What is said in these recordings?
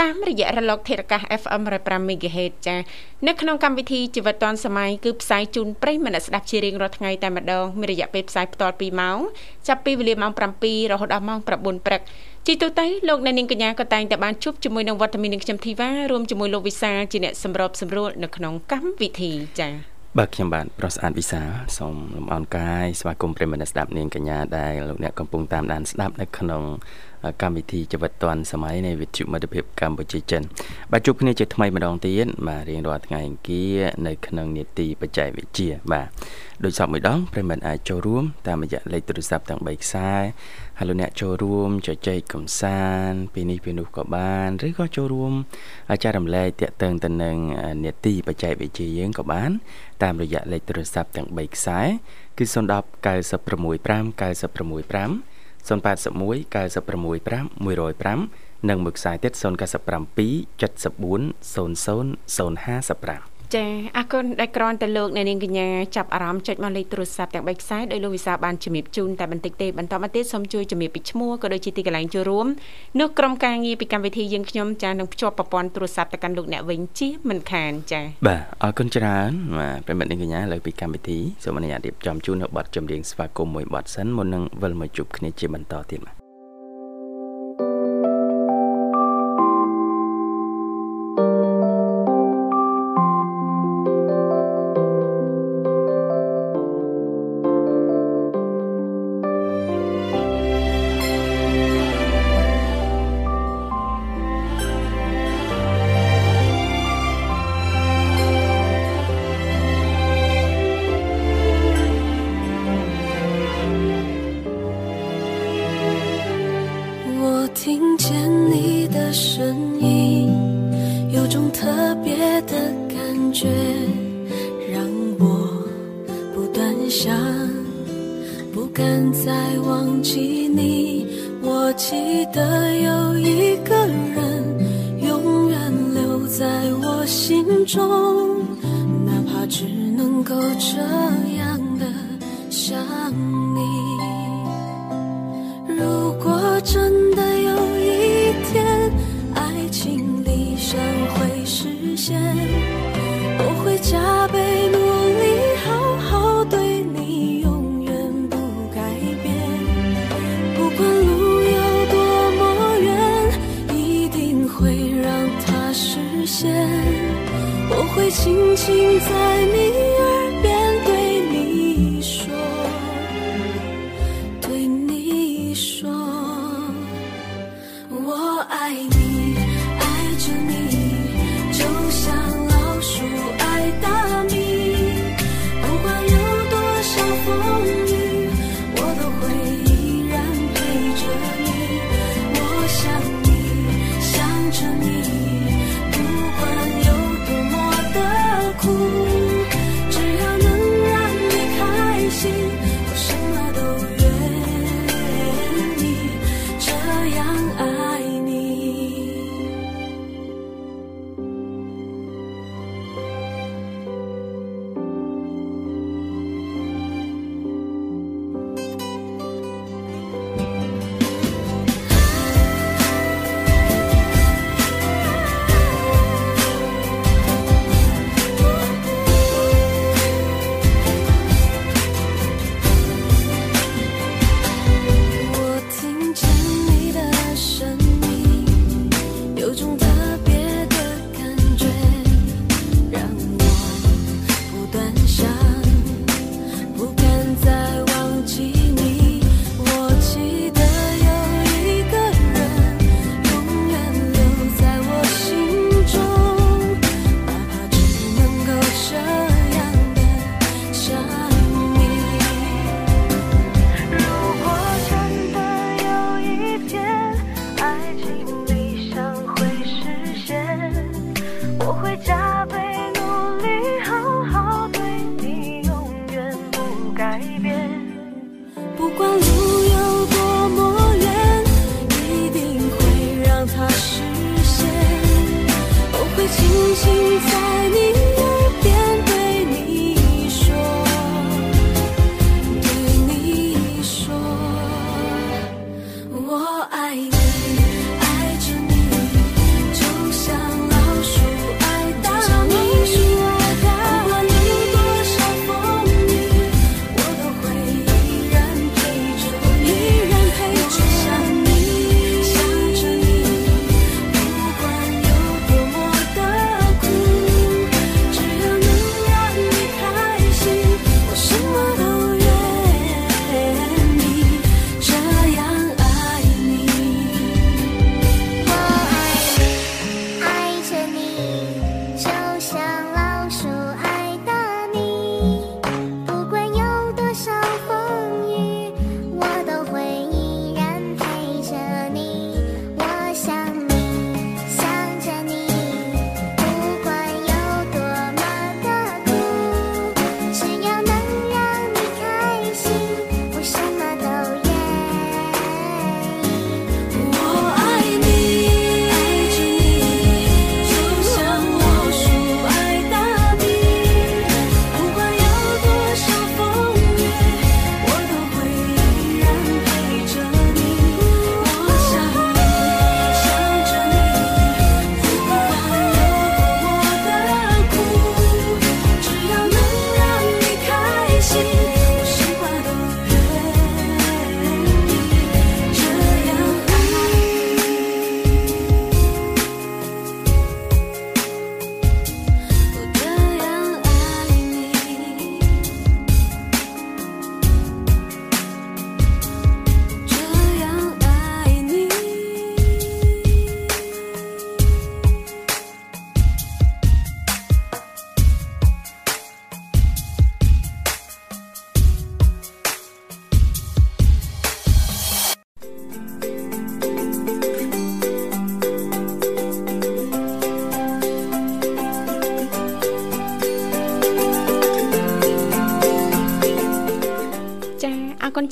តាមរយៈរលកធាតុអាកាស FM 105 MHz ចានៅក្នុងកម្មវិធីជីវិតឌွန်សម័យគឺផ្សាយជូនប្រិយមិត្តស្ដាប់ជារៀងរាល់ថ្ងៃតែម្ដងមានរយៈពេលផ្សាយផ្ទាល់2ម៉ោងចាប់ពីវេលាម៉ោង7រហូតដល់ម៉ោង9ព្រឹកជីទូទៅលោកអ្នកនាងកញ្ញាក៏តែងតែបានជួបជាមួយនឹងវត្តមាននឹងខ្ញុំធីវ៉ារួមជាមួយលោកវិសាជាអ្នកសម្របសម្រួលនៅក្នុងកម្មវិធីចា៎បាទខ្ញុំបាទប្រុសស្អាតវិសាសូមលំអរកាយស្វាគមន៍ប្រិមត្តស្ដាប់នាងកញ្ញាដែលលោកអ្នកកំពុងតាមដានស្ដាប់នៅក្នុង កម្មវិធីជីវិតឌွန်សម័យនៃវិទ្យុមិត្តភាពកម្ពុជាចិនបាទជួបគ្នាជាថ្មីម្ដងទៀតបាទរៀងរាល់ថ្ងៃអង្គារនៅក្នុងនេតិបច្ចេកវិទ្យាបាទដោយសពមួយដងប្រិមិត្តអាចចូលរួមតាមរយៈលេខទូរស័ព្ទទាំង3ខ្សែហើយលោកអ្នកចូលរួមជជែកកំសាន្តពីនេះពីនោះក៏បានឬក៏ចូលរួមចែករំលែកតាក់ទងទៅនឹងនេតិបច្ចេកវិទ្យាយើងក៏បាន តាមរយៈលេខទូរស័ព្ទទាំង3ខ្សែគឺ010 965 965 081 965 105និងមួយខ្សែទៀត097 74 00 055 ចាអរគុណដែលក្រនតែលោកអ្នកនាងកញ្ញាចាប់អារម្មណ៍ចុចមកលេខទូរស័ព្ទទាំង3ខ្សែដោយលោកវិសាបានជំរាបជូនតែបន្តិចទេបន្តមកទៀតសូមជួយជំរាបពីឈ្មោះក៏ដូចជាទីកន្លែងចូលរួមនៅក្រុមការងារពីកម្មវិធីយើងខ្ញុំចានឹងភ្ជាប់ប្រព័ន្ធទូរស័ព្ទទៅកាន់លោកអ្នកវិញជាមិនខានចាបាទអរគុណច្រើនបាទប្រិមិត្តនាងកញ្ញាលើពីកម្មវិធីសូមអនុញ្ញាតរៀបចំជូននៅប័ណ្ណចម្រៀងស្វាគមន៍មួយប័ណ្ណសិនមុននឹងវិលមកជួបគ្នាជាបន្តទៀតបាទ 不管路有多么远一定会让它实现。我会轻轻在你耳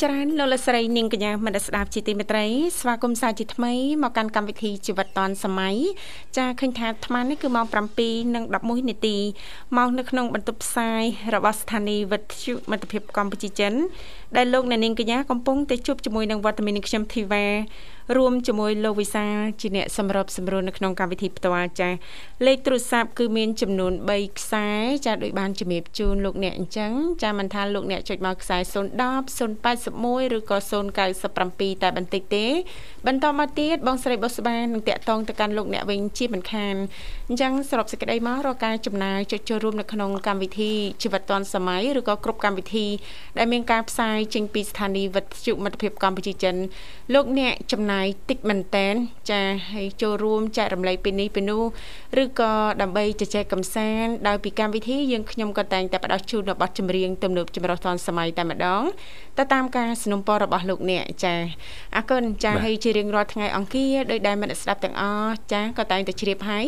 ច្រើនលោកលស្រីនាងកញ្ញាមនស្ដាប់ជាទីមេត្រីស្វាគមន៍សាជាថ្មីមកកាន់កម្មវិធីជីវិតឌွန်សម័យចាឃើញថាអាត្មានេះគឺម៉ោង7:11នាទីមកនៅក្នុងបន្ទប់ផ្សាយរបស់ស្ថានីយ៍វិទ្យុមិត្តភាពកម្ពុជាចិនដែលលោកអ្នកនាងកញ្ញាកំពុងតែជួបជាមួយនឹងវត្តមានខ្ញុំធីវ៉ា រួមជាមួយលោកវិសាជាអ្នកសម្របសម្រួលនៅក្នុងកម្មវិធីផ្ទាល់ចាស់លេខទូរស័ព្ទគឺមានចំនួន3ខ្សែចាដូចបានជំរាបជូនលោកអ្នកអញ្ចឹងចាមិនថាលោកអ្នកចុចមកខ្សែ010 081ឬក៏097តែបន្តិចទេ បន្តមកទៀតបងស្រីបុស្បានឹងតាក់ទងទៅកាន់លោកអ្នកវិញជាមិនខានអញ្ចឹងសរុបសេចក្តីមករកការចំណាយចុចចូលរួមនៅក្នុងកម្មវិធីជីវិតឌွန်សម័យឬក៏គ្រប់កម្មវិធីដែលមានការផ្សាយចេញពីស្ថានីយ៍វិទ្យុមិត្តភាពកម្ពុជាចិនលោកអ្នកចំណយតិចមែនតែនចាហើយចូលរួមចែករំលែកពីនេះពីនោះឬក៏ដើម្បីជជែកកម្សាន្តដោយពីកម្មវិធីយើងខ្ញុំក៏តែងតែផ្ដល់ជូននៅបទចម្រៀងទំនើបចម្រុះទាន់សម័យតែម្ដងទៅតាមការสนับสนุนរបស់លោកអ្នកចាអរគុណចាហើយជារៀងរាល់ថ្ងៃអង្គារដោយដែលមិត្តស្ដាប់ទាំងអស់ចាក៏តែងតែជ្រាបហើយ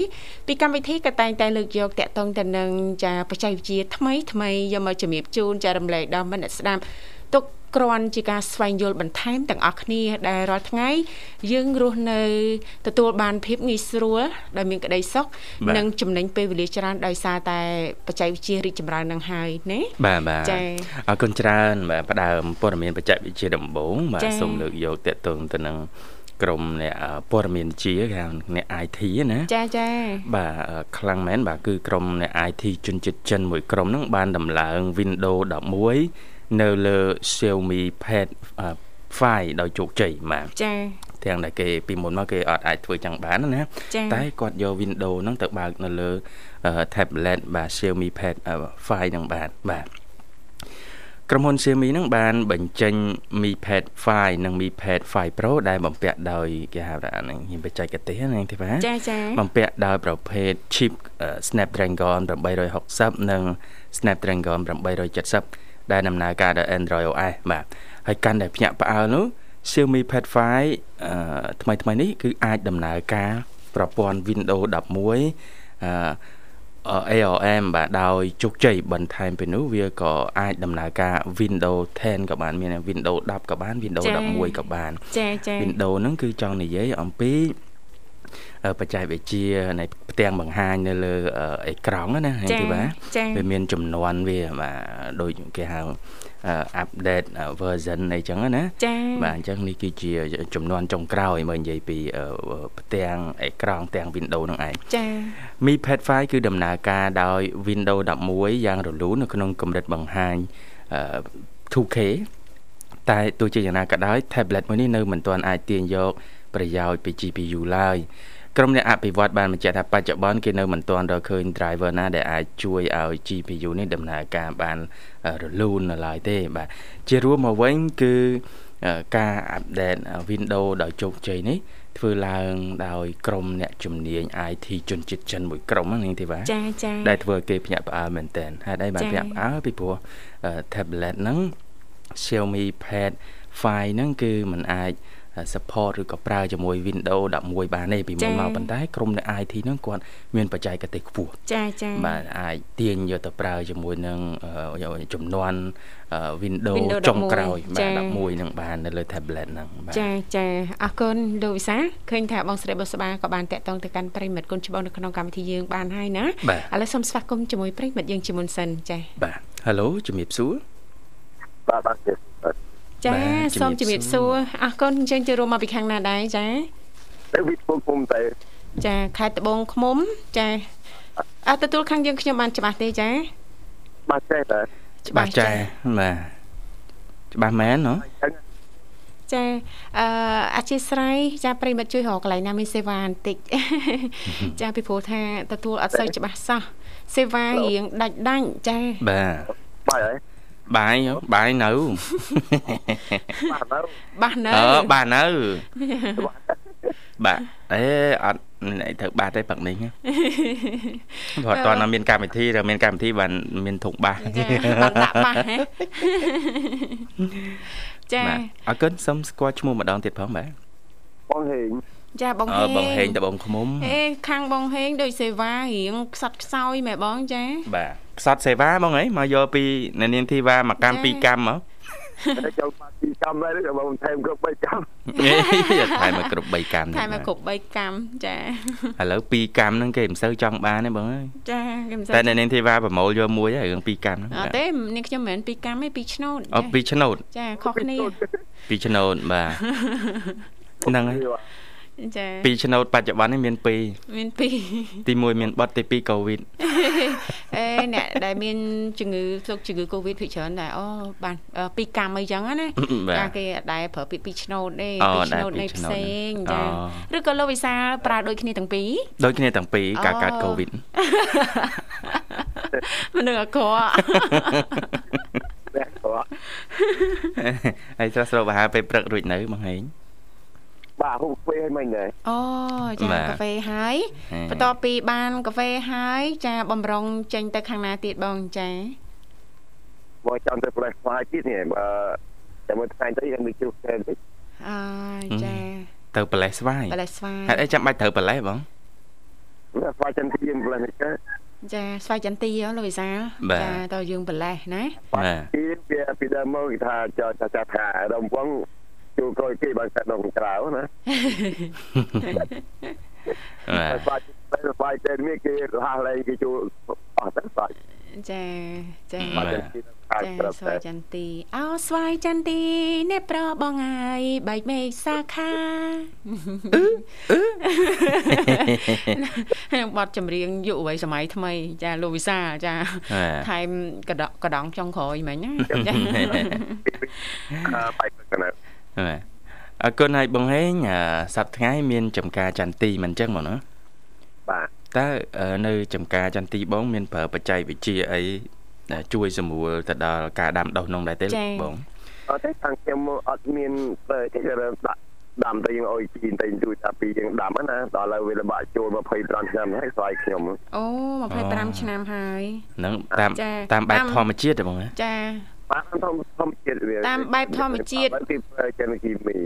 ពីកម្មវិធីក៏តែងតែលើកយកតកតងទៅនឹងចាបច្ចេកវិទ្យាថ្មីថ្មីយកមកជំរាបជូនចារំលែកដល់មិត្តស្ដាប់ ទុកគ្រាន់ជាការស្វែងយល់បន្ថែមទាំងអស់គ្នាដែលរាល់ថ្ងៃយើងរស់នៅទទួលបានភាពងាយស្រួលដែលមានក្តីសុខនិងចំណេញពេលវេលាច្រើនដោយសារតែបច្ចេកវិទ្យារីកចម្រើននឹងហើយណាបាទបាទចា៎អរគុណច្រើនបាទផ្ដើមព័ត៌មានបច្ចេកវិទ្យាដំបូងបាទសូមលើកយកតកតងទៅនឹងក្រុមអ្នកព័ត៌មានជាគេហៅអ្នក IT ណាចាចាបាទខ្លាំងមែនបាទគឺក្រុមអ្នក IT ជនជាតិចិនមួយក្រុមហ្នឹងបានដំឡើង Windows 11 នៅលើ Xiaomi Pad 5ដោយជោគជ័យបាទចា៎ទាំងដែលគេពីមុនមកគេអត់អាចធ្វើចឹងបានណាតែគាត់យក Windows ហ្នឹងទៅបើកនៅលើ tablet បាទ Xiaomi Pad 5ហ្នឹងបាទបាទក្រុមហ៊ុន Xiaomi ហ្នឹងបានបញ្ចេញ Mi Pad 5និង Mi Pad 5 Pro ដែលបំពាក់ដោយគេហៅថាហ្នឹងមានបច្ចេកទេសហ្នឹងទេបាទចាចាបំពាក់ដោយប្រភេទ chip Snapdragon 860និង Snapdragon 870 ដែលដំណើរការដោយ Android OS បាទហើយកាន់តែភ្ញាក់ផ្អើលនោះ Xiaomi Pad 5អឺថ្មីថ្មីនេះគឺអាចដំណើរការប្រព័ន្ធ Windows 11អឺ ARM បាទដោយជោគជ័យបន្ថែមពីនោះវាក៏អាចដំណើរការ Windows 10ក៏បានមាន Windows 10ក៏បាន Windows 11ក៏បានចាចា Windows ហ្នឹងគឺចង់និយាយអំពី បច្ចេកវិទ្យានៃផ្ទាំងបង្ហាញនៅលើអេក្រង់ណាហើយទីបាទវាមានចំនួនវាបាទដូចគេហៅ update version អីចឹងណាបាទអញ្ចឹងនេះគឺជាចំនួនចុងក្រោយមើលនិយាយពីផ្ទាំងអេក្រង់ទាំង Windows នឹងឯងចា៎ Mi Pad 5គឺដំណើរការដោយ Windows 11យ៉ាងរលូននៅក្នុងកម្រិតបង្ហាញ 2K តែទោះជាយ៉ាងណាក៏ដោយ tablet មួយនេះនៅមិនទាន់អាចទាញយកប្រយោជន៍ពី GPU ឡើយ ក្រុមអ្នកអភិវឌ្ឍបានបញ្ជាក់ថាបច្ចុប្បន្នគេនៅមិនទាន់រកឃើញ driver ណាដែលអាចជួយឲ្យ GPU នេះដំណើរការបានរលូននៅឡើយទេបាទជារួមមកវិញគឺការអាប់ដេត Windows ដោយជោគជ័យនេះធ្វើឡើងដោយក្រុមអ្នកជំនាញ IT ជនជាតិចិនមួយក្រុមហ្នឹងទេបាទចាចាដែលធ្វើគេភ្ញាក់ផ្អើលមែនតើហេតុអីបានភ្ញាក់ផ្អើលពីព្រោះ tablet ហ្នឹង Xiaomi Pad 5ហ្នឹងគឺมันអាច support ឬក៏ប្រើជាមួយ Windows 11បានទេពីមុនមកប៉ុន្តែក្រុមអ្នក IT ហ្នឹងគាត់មានបច្ចេកទេសខ្ពស់ចាចាបាទអាចទាញយកទៅប្រើជាមួយនឹងចំនួន Windows ចុងក្រោយបាទ11នឹងបាននៅលើ tablet ហ្នឹងបាទចាចាអរគុណលោកវិសាឃើញថាបងស្រីបុស្បាក៏បានតាក់ទងទៅកាន់ប្រិមិត្តគុណច្បងនៅក្នុងកម្មវិធីយើងបានហើយណាឥឡូវសូមស្វាគមន៍ជាមួយប្រិមិត្តយើងជាមុនសិនចាបាទ Halo ជំរាបសួរបាទបាទ ចាសូមជម្រាបសួរអរគុណអញ្ចឹងចូលរួមមកពីខាងណាដែរចាទៅវិទ្យុឃុំតែចាខេត្តត្បូងឃ្មុំចាអត់ទទួលខាងយើងខ្ញុំបានច្បាស់ទេចាបាទចេះតើច្បាស់ចេះបាទច្បាស់មែនណ៎ចាអឺអធិស្ឋានចាប្រិមិត្តជួយរកកន្លែងណាមានសេវាបន្តិចចាពីព្រោះថាទទួលអត់សូវច្បាស់សោះសេវារៀងដាច់ដាច់ចាបាទបាទហើយ បាយបាយនៅបាទនៅអឺបាទនៅបាទអេអត់ត្រូវបាទទេប៉ាក់នេះព្រោះតើនៅមានកម្មវិធីឬមានកម្មវិធីបានមានធុងបាទចាបានដាក់បាទហ៎ចាអរគុណសូមស្គាល់ឈ្មោះម្ដងទៀតផងបាទបងហេង ចាបងហេងបងហេងតបងឃ្មុំអេខាងបងហេងដូចសេវារៀងខ្សត់ខ្សោយមែបងចាបាទខ្សត់សេវាបងអីមកយកពីនានាងធីវ៉ាមកកម្មពីរកម្មមកតែចង់បាត់ពីកម្មដែរក៏បងថែមគ្រប់3កម្មថែមមកគ្រប់3កម្មថែមមកគ្រប់3កម្មចាឥឡូវ2កម្មហ្នឹងគេមិនសូវចង់បានទេបងអើយចាគេមិនសូវតែនៅនាងធីវ៉ាប្រមូលយកមួយហើយរឿង2កម្មហ្នឹងអត់ទេនាងខ្ញុំមិនមែន2កម្មទេ2ឆ្នោតអូ2ឆ្នោតចាខុសគ្នា2ឆ្នោតបាទហ្នឹងហើយ ចា2ឆ្នោតបច្ចុប្បន្ននេះមាន2មាន2ទី1មានបត់ទី2កូវីដអេអ្នកដែលមានជំងឺស្លុកជំងឺ Covid ភាគច្រើនដែរអូបានពីរកម្មអីចឹងណាបាទចាគេអត់ដែរប្រើពាក្យពីរឆ្នោតទេអូពីរឆ្ដែរនោតពីរនៃឆ្ផ្នោតសេងអូចាឬក៏លោកវិសាលប្រើដូចគ្នាទាំងពីរដូចគ្នាទាំងពីរការកាត់អូកូវីដមនុស្សអាក្រក់តែក៏ហើយស្រស់ស្រូបអាហារពេលព្រឹករួចនៅបងហេង បាទហូបពេលឲ្យមិញដែរអូចាបាទកាហ្វេហើយហេបន្ទាប់ពីបានកាហ្វេហើយចាបំរុងចេញទៅខាងណាទៀតបងចាមកចាំទៅផ្លែស្វាយទៀតនេះបើតែមួយថ្ងៃទៅយើងនឹងជួបគ្នាតិចអើយចាទៅប្រលេះស្វាយបលេសស្វាយហេតុអីចាំបាច់ត្រូវប្រលេះបងស្វាយចាំទីយើងផ្លែនេះចាចាស្វាយចន្ទីហ៎លោកវិសាលបាទចាតើយើងបលេសណាបាទទីវាពីដើមមកគេថាចោចាចាថារំវង ជួក្រោយគេបានកាត់ដងក្រៅណាបាទស្វាយស្វាយតែនេះគេរហ័សឡើងគេជួអស់តែស្វាយចាចាស្វាយចាំទីខាងចាក្រៅស្វាតែយចន្ទីអោស្វាយចន្ទីអ្នកប្របងហើយបែកមេឃសាខានឹងបတ်ចម្រៀងយុវវ័យសម័យថ្មី ចាលោកវិសាលចាបាទថែមកដកកដងចុងក្រោយមិញណាចាអឺបែកទៅណា បាទអរគុណហើយបងហេងអឺសប្តាហ៍ថ្ងៃមានចំការចន្ទីមិនអញ្ចឹងបងណាបាទតើអឺនៅចំការចន្ទីបង មានប្រើបច្ចេកវិទ្យាអីដែលជួយសម្រួលទៅដល់ការដាំដុះក្នុងដែរទេបងអត់ទេខាងខ្ញុំអត់មានទៅទេគេរើដាក់ដាំទៅយើងអុយជីនទៅជួយថាពីយើងដាំណាដល់ឥឡូវវាលំបាកចូល25ឆ្នាំហើយស្វាយខ្ញុំអូ25ឆ្នាំហើយហ្នឹងតាមចាតាមបែបតាមធម្មជាតិទេបងណាចា បាទធម្មធម្មជាតិវាតាមបែបធម្មជាតិគេប្រើចិនគីមី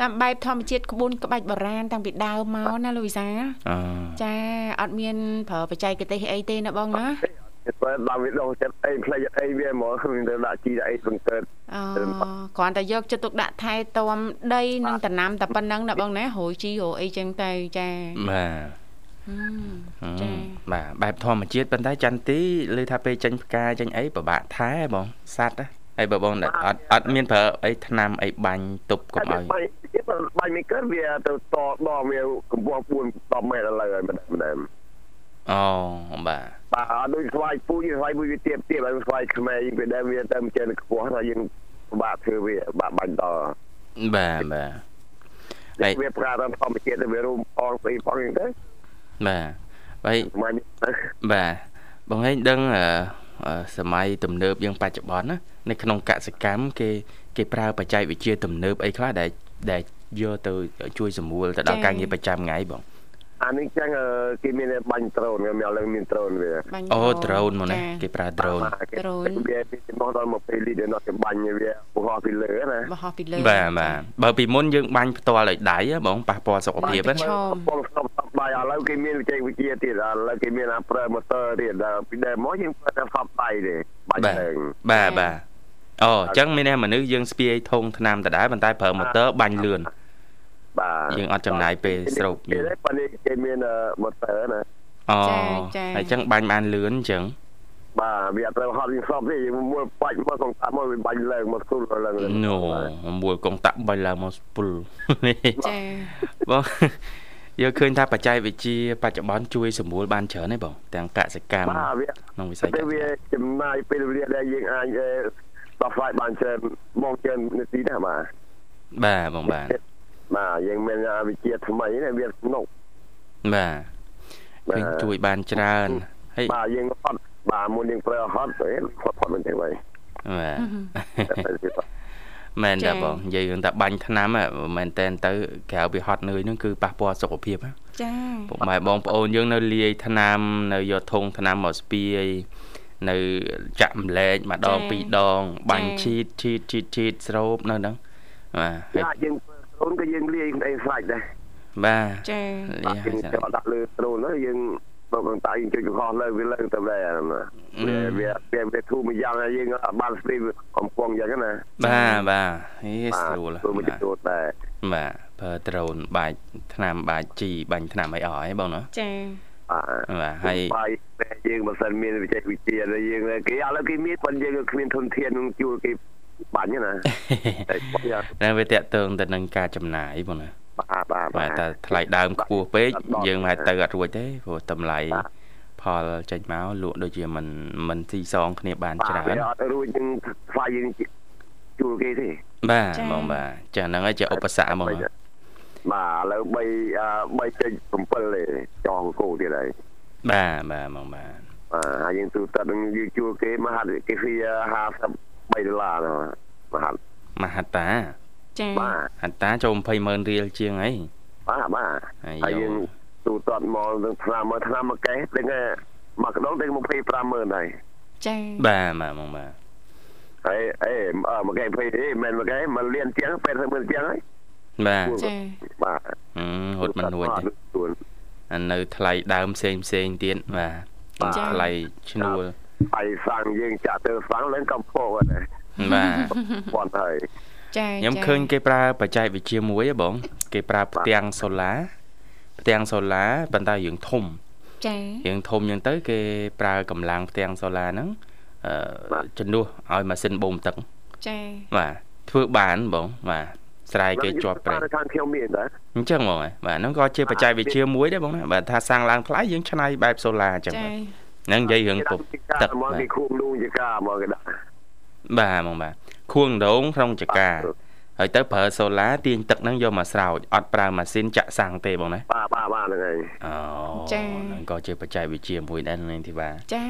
តាមបែបធម្មជាតិក្បួនក្បាច់បុរាណតាំងពីដើមមកណាលោកវិសាលអឺចាអត់មានប្រើបច្ចេកទេសអីទេណាបងណាគេប្រើដល់វាដោះចិត្តអីផ្លេចអីវាមកគឺទៅដាក់ជីដាក់អីបង្កើតអូគ្រាន់តែយកចិត្តទុកដាក់ថែទាំដីនិងដំណាំតែប៉ុណ្ណឹងណាបងណារយជីរយអីចឹងទៅចាបាទហឹមអឺ ចាបាទបែបធម្មជាតិប៉ុន្តែចន្ទីឮថាពេលចេញផ្កាចេញអីពិបាកថែបងសัตว์ណាហើយបើបងអត់អត់មានប្រើអីថ្នាំអីបាញ់ទប់កុំឲ្យបាញ់គេបាញ់មិនកើតវាទៅតដល់វាកម្ពស់4 10ម៉ែត្រឥឡូវហើយម្ដងម្ដងអូបាទបាទអត់ដូចស្វាយពូជស្វាយពូជវាទៀបទៀបហើយស្វាយខ្មែរយើងវាដែលវាទៅចេញខ្ពស់ថាយើងពិបាកធ្វើវាបាក់បាញ់ដល់បាទបាទហើយវាប្រើតាមធម្មជាតិទៅវារួមផងស្អីផងហ្នឹងទៅ បាទហើយមិនបាទបងហេងដឹងអឺអឺសម័យទំនើបយើងបច្ចុប្បន្នណានៅក្នុងកសិកម្មគេគេប្រើបច្ចេកវិទ្យាទំនើបអីខ្លះដែលដែលយកទៅជួយសម្រួលទៅដល់ការងារប្រចាំថ្ងៃបង អានេះចឹងគេមានបាញ់ដ្រូនគេមានឡើងមានដ្រូនវាបាញ់អូ drone មកណាចាគេប្រើ drone វាវាចំណោះដល់20លីត្រដល់គេបាញ់វាបោះពីលើណាបោះពីលើបាទបាទបើពីមុនយើងបាញ់ផ្ទាល់ឲ្យដៃហ៎បងប៉ះពាល់សុខភាពបាណាញ់បងស្បស្បដៃឥឡូវគេមានវិទ្យាវិទ្យាទៀតឥឡូវគេមានអាប្រើម៉ូទ័រទៀតដល់ពីដើមមកយើងប្រើតែស្បដៃទេបាញ់បាទឡើងបាទបាទអូអញ្ចឹងមានន័យមនុស្សយើងស្ពាយធុងថ្នាំដដែលប៉ុន្តែប្រើម៉ូទ័របាញ់លឿនបាទ យើងអត់ចំណាយពេលស្រូបយូគេរទេប៉ានេះគេមានម៉ូទ័រណាអូចាចាហើយអញ្ចឹងបាញ់បានលឿនអញ្ចឹងបាទវាអត់ត្រូវហត់យើងស្បទេយើងមួយបាច់មកកងតាមកវាបាញ់ឡើងមកស្គូលឡើងណូមួយកងតាក់បាញ់ឡើងមកស្ពុលចាបងយកឃើញថាបច្ចេកវិទ្យាបច្ចុប្បន្នជួយសម្រួលបានច្រើនទេបង ទាំងកសិកម្មបាទវាក្នុងវិស័យកតែសិវាកម្មចំណាយពេលវេលាដែលយើងអាចដល់ផ្លាយបានច្រើនមកច្រើននាទីណាបាទបាទបងបាទ បាទយើងមានវិជាថ្មីនេះវាស្នុកបាទឃើញជួយបានច្រើនហើយបាទយើងហត់បាទមុនយើងប្រើហត់ទៅហត់ហត់មិនទេវិញបាទមែនតាបងនិយាយរឿងថាបាញ់ថ្នាំហ៎មែនតែនទៅក្រៅពីហត់នឿយហ្នឹងគឺប៉ះពាល់សុខភាពហ៎ចាពុកម៉ែបងប្អូនយើងនៅលាយថ្នាំនៅយកធុងថ្នាំមកស្ពាយនៅចាក់ម្លែកម្ដងពីរដង បាញ់ឈីតឈីតឈីតឈីតស្រូបនៅហ្នឹងបាទហើយបាទយើងប្រើ ដ្រូនក៏យើងលាយអីស្រាច់ដែរបាទចាលាបាទយយើងហើយចូលដាក់លើដ្រូនហើយយើងទៅកងតៃជួយកខុសលើវាលើទៅដែរណាវាវាវាវាធូរមួយយ៉ាងហើយយើងអត់បានស្ទីកំពុងយ៉ាងណាបាទបាទហេស្រួលធ្វើមួយចូលដែរបាទប្រើដ្រូនបាច់ថ្នាំបាច់ជីបាញ់ថ្នាំអីអស់ហ៎បងណាចាបាទបាទហើយបាយតែយើងបើសិនមានវិជ្ជាវិទ្យាហើយយើងគេឥឡូវគេមានប៉ុន្តែយើងគ្មានធនធាននឹងជួលគេ បាញ់ណាតែតែវាតាក់ទងទៅនឹងការចំណាយបងណាបាទបាទបាទតែថ្លៃដើមខ្ពស់ពេកយើងមិនអាចទៅអត់រួចទេព្រោះតម្លៃផលចេញមកលក់ដូចជាមិនមិនស៊ីសងគ្នាបានច្រើនអត់រួចនឹងស្វាយយើងជួលគេទេបាទបងបាទចាហ្នឹងហើយជាឧបសគ្គហ្មងបាទឥឡូវ3 3.7ទេចងគោទៀតហើយបាទបាទហ្មងបាទបាទហើយយើងទូទឹកនឹងយើងជួលគេមកហាត់គេវា50 3ដុល្លារមហាមហតាចាបាទហតាចូល20ម៉ឺនរៀលជាងអីបាទបាទហើយយើងទូទាត់មកនឹងឆ្នាំមកឆ្នាំមកកេះដឹងមួយកដុលដឹង25ម៉ឺនហើយចាបាទបាទមកបាទហើយអេមកកេះ20ទេមិនមកកេះមកលៀនជាង80ម៉ឺនជាងហើយបាទចាបាទហត់មិនហួចទេអានៅថ្លៃដើមផ្សេងផ្សេងទៀតបាទថ្លៃឈ្នួល ហើយសាំងយើងចាក់ទៅសាំងឡើងកំពកហ្នឹងបាទប៉ុនហើយចាខ្ញុំឃើញគេប្រើបច្ចេកវិទ្យាមួយហ៎បង គេប្រើផ្ទាំងសូឡាផ្ទាំងសូឡាប៉ុន្តែរឿងធំចារឿងធំអញ្ចឹងទៅ គេប្រើកម្លាំងផ្ទាំងសូឡាហ្នឹងអឺជំនួសឲ្យម៉ាស៊ីនបូមទឹកចាបាទធ្វើបានបងបាទស្រែគេជាប់ប្រេងខាងខ្ញុំមានតាអញ្ចឹងបងហើយបាទហ្នឹងក៏ជាបច្ចេកវិទ្យាមួយដែរបងណាបាទថាសាំងឡើងថ្លៃយើងឆ្នៃបែបសូឡាអញ្ចឹងចាបាទ ហ្នឹងនិយាយរឿងពុកទឹកមកបាទគេខួងលូជាការមកគេដាក់បាទបងបាទខួងដងក្នុងចកាហើយទៅប្រើសូឡាទាញទឹកហ្នឹងយកមកស្រោចអត់ប្រើម៉ាស៊ីនចាក់សាំងទេបងណាបាទបាទបាទហ្នឹងហើយអូហ្នឹងក៏ជាបច្ចេកវិទ្យាមួយដែរនេះទីបាទចា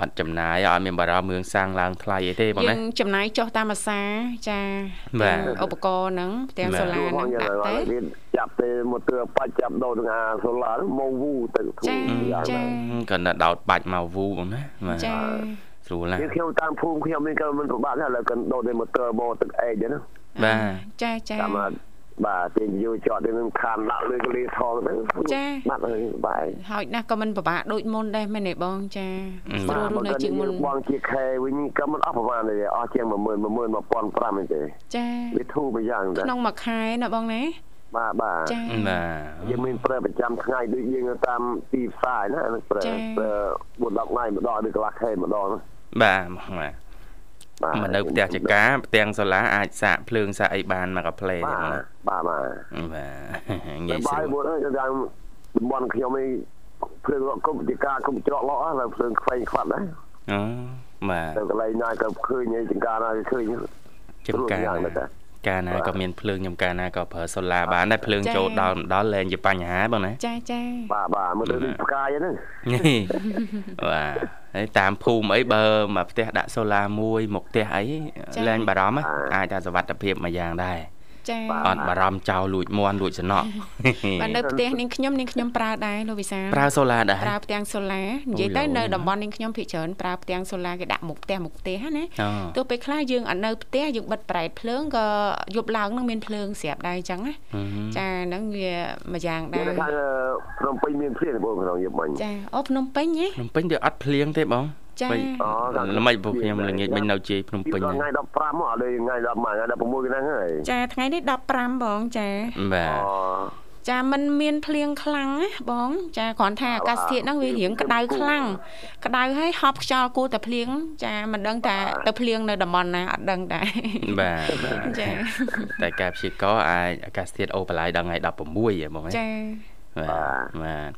អត់ចំណាយអត់មានបារម្ភរឿងសាំងឡើងថ្លៃអីទេបងយើណាងចំណាយចុះតាមអាសាចាបាទទាំងឧបករណ៍ហ្នឹងផ្ទាំងសូឡាលូហ្នឹងយ៉ាងដាក់ណាទៅគេចាប់ ទៅមកទើបាច់ចាប់ដោនឹងអាសូឡាមកវូទៅធូចារយ៉ាងចាណាក៏នៅដោតបាច់មកវូបងណាបាទចាស្រួលណាស់នេះខ្ញុំតាមភូមិខ្ញុំនេះក៏មិនប្របាក់ដែរឥឡូវក៏ដោទៅមកទើបោទឹកអែកហ្នឹងបាទចាចាតាមបាទទេយូរចតទៅនឹងខានដាក់លើកលីថងទៅបាត់ហើយបាយហើយណាស់ក៏មិនពិបាកដូចមុនដែរមែនទេបងចាស្រួលរស់នៅជាងមុនបងជាខែវិញក៏មិនអស់ប្រហែលទេអស់ជាង10000 11500ទេចាវាធូរមួយយ៉ាងដែរក្នុងមួយខែណាបងណា បាទបាទចាបាទយើងមានប្រើប្រចាំថ្ងៃដូចយើងនៅតាមទីផ្សារណាហ្នឹងប្រើចា៎ប្រើ4 10ថ្ងៃម្ដងឬកន្លះខែម្ដងបាទបាទបាទមកនៅផ្ទះចកាផ្ទាំងសូឡាអាចសាកភ្លើងសាកអីបានមកកាផ្លេទេបាទបងណាបាទបាទបាទតែងាយស្បាយរួលមួយហ្នឹងយ៉ាងតំបន់ខ្ញុំនេះភ្លើងរកគុំជាការគុំច្រកលោហើយភ្លើងខ្វែងខ្វាត់ណាអូបាទទៅកន្លែងណាក៏ឃើញឯចង្ការណាក៏ឃើញចំការយ៉ាងណាដែរតា ការណាបាទក៏មានភ្លើងចំការណាក៏ប្រើសូឡាបានដែរភ្លើងចូលដល់ម្ដល់លែងជាបញ្ហាបងណាចាចាបាទបាទមើលទៅដូចផ្កាយហ្នឹងបាទហើយតាមភូមិអីបើមកផ្ទះដាក់សូឡាមួយមកផ្ទះអីលែងបារម្ភអាចថាសុវត្ថិភាពមួយយ៉ាងដែរ ចាអត់បារម្ភចោលលួចមន់លួចសំណក់បាទនៅផ្ទះនាងខ្ញុំនាងខ្ញុំប្រើដែរលោកវិសាលប្រើសូឡាដែរប្រើផ្ទាំងសូឡានិយាយទៅអូយនៅអូយតំបន់នាងខ្ញុំភាគច្រើនប្រើផ្ទាំងសូឡាគេដាក់មុខផ្ទះមុខផ្ទះណាអូទោះពេលខ្លះយើងអត់នៅផ្ទះយើងបិទប្រែតភ្លើងក៏យប់ឡើងនឹងមានភ្លើងស្រាប់ដែរអញ្ចឹងណាហឹមចាហ្នឹងវាមួយយ៉ាងដែគេរនៅខាងភ្នំពេញមានព្រានបងក្នុងយប់មិញចាអូភ្នំពេញហ៎ភ្នំពេញវាអត់ភ្លៀងទេបង ចាពេញអូខាងល្មិចពួកខ្ញុំល្ងាចមិញនៅជ័យភ្នំពេញថ្ងៃហ្នឹង15មកដល់ថ្ងៃ10ថ្ងៃ16ហ្នឹងហើយចាថ្ងៃនេះ15បងចាបាទអូចាมันមានភ្លៀងខ្លាំងណាបងចាគ្រាន់ថាអាកាសធាតុហ្នឹងវារៀងក្តៅខ្លាំងក្តៅហើយហប់ខ្យល់គួរតែភ្លៀងចាមិនដឹងថាទៅភ្លៀងនៅតំបន់ណាអត់ដឹងដែរបាទចាតែការព្យាករណ៍អាចអាកាសធាតុអូបន្លាយដល់ថ្ងៃ16ហ៎បងហ៎ចាបាទបាទ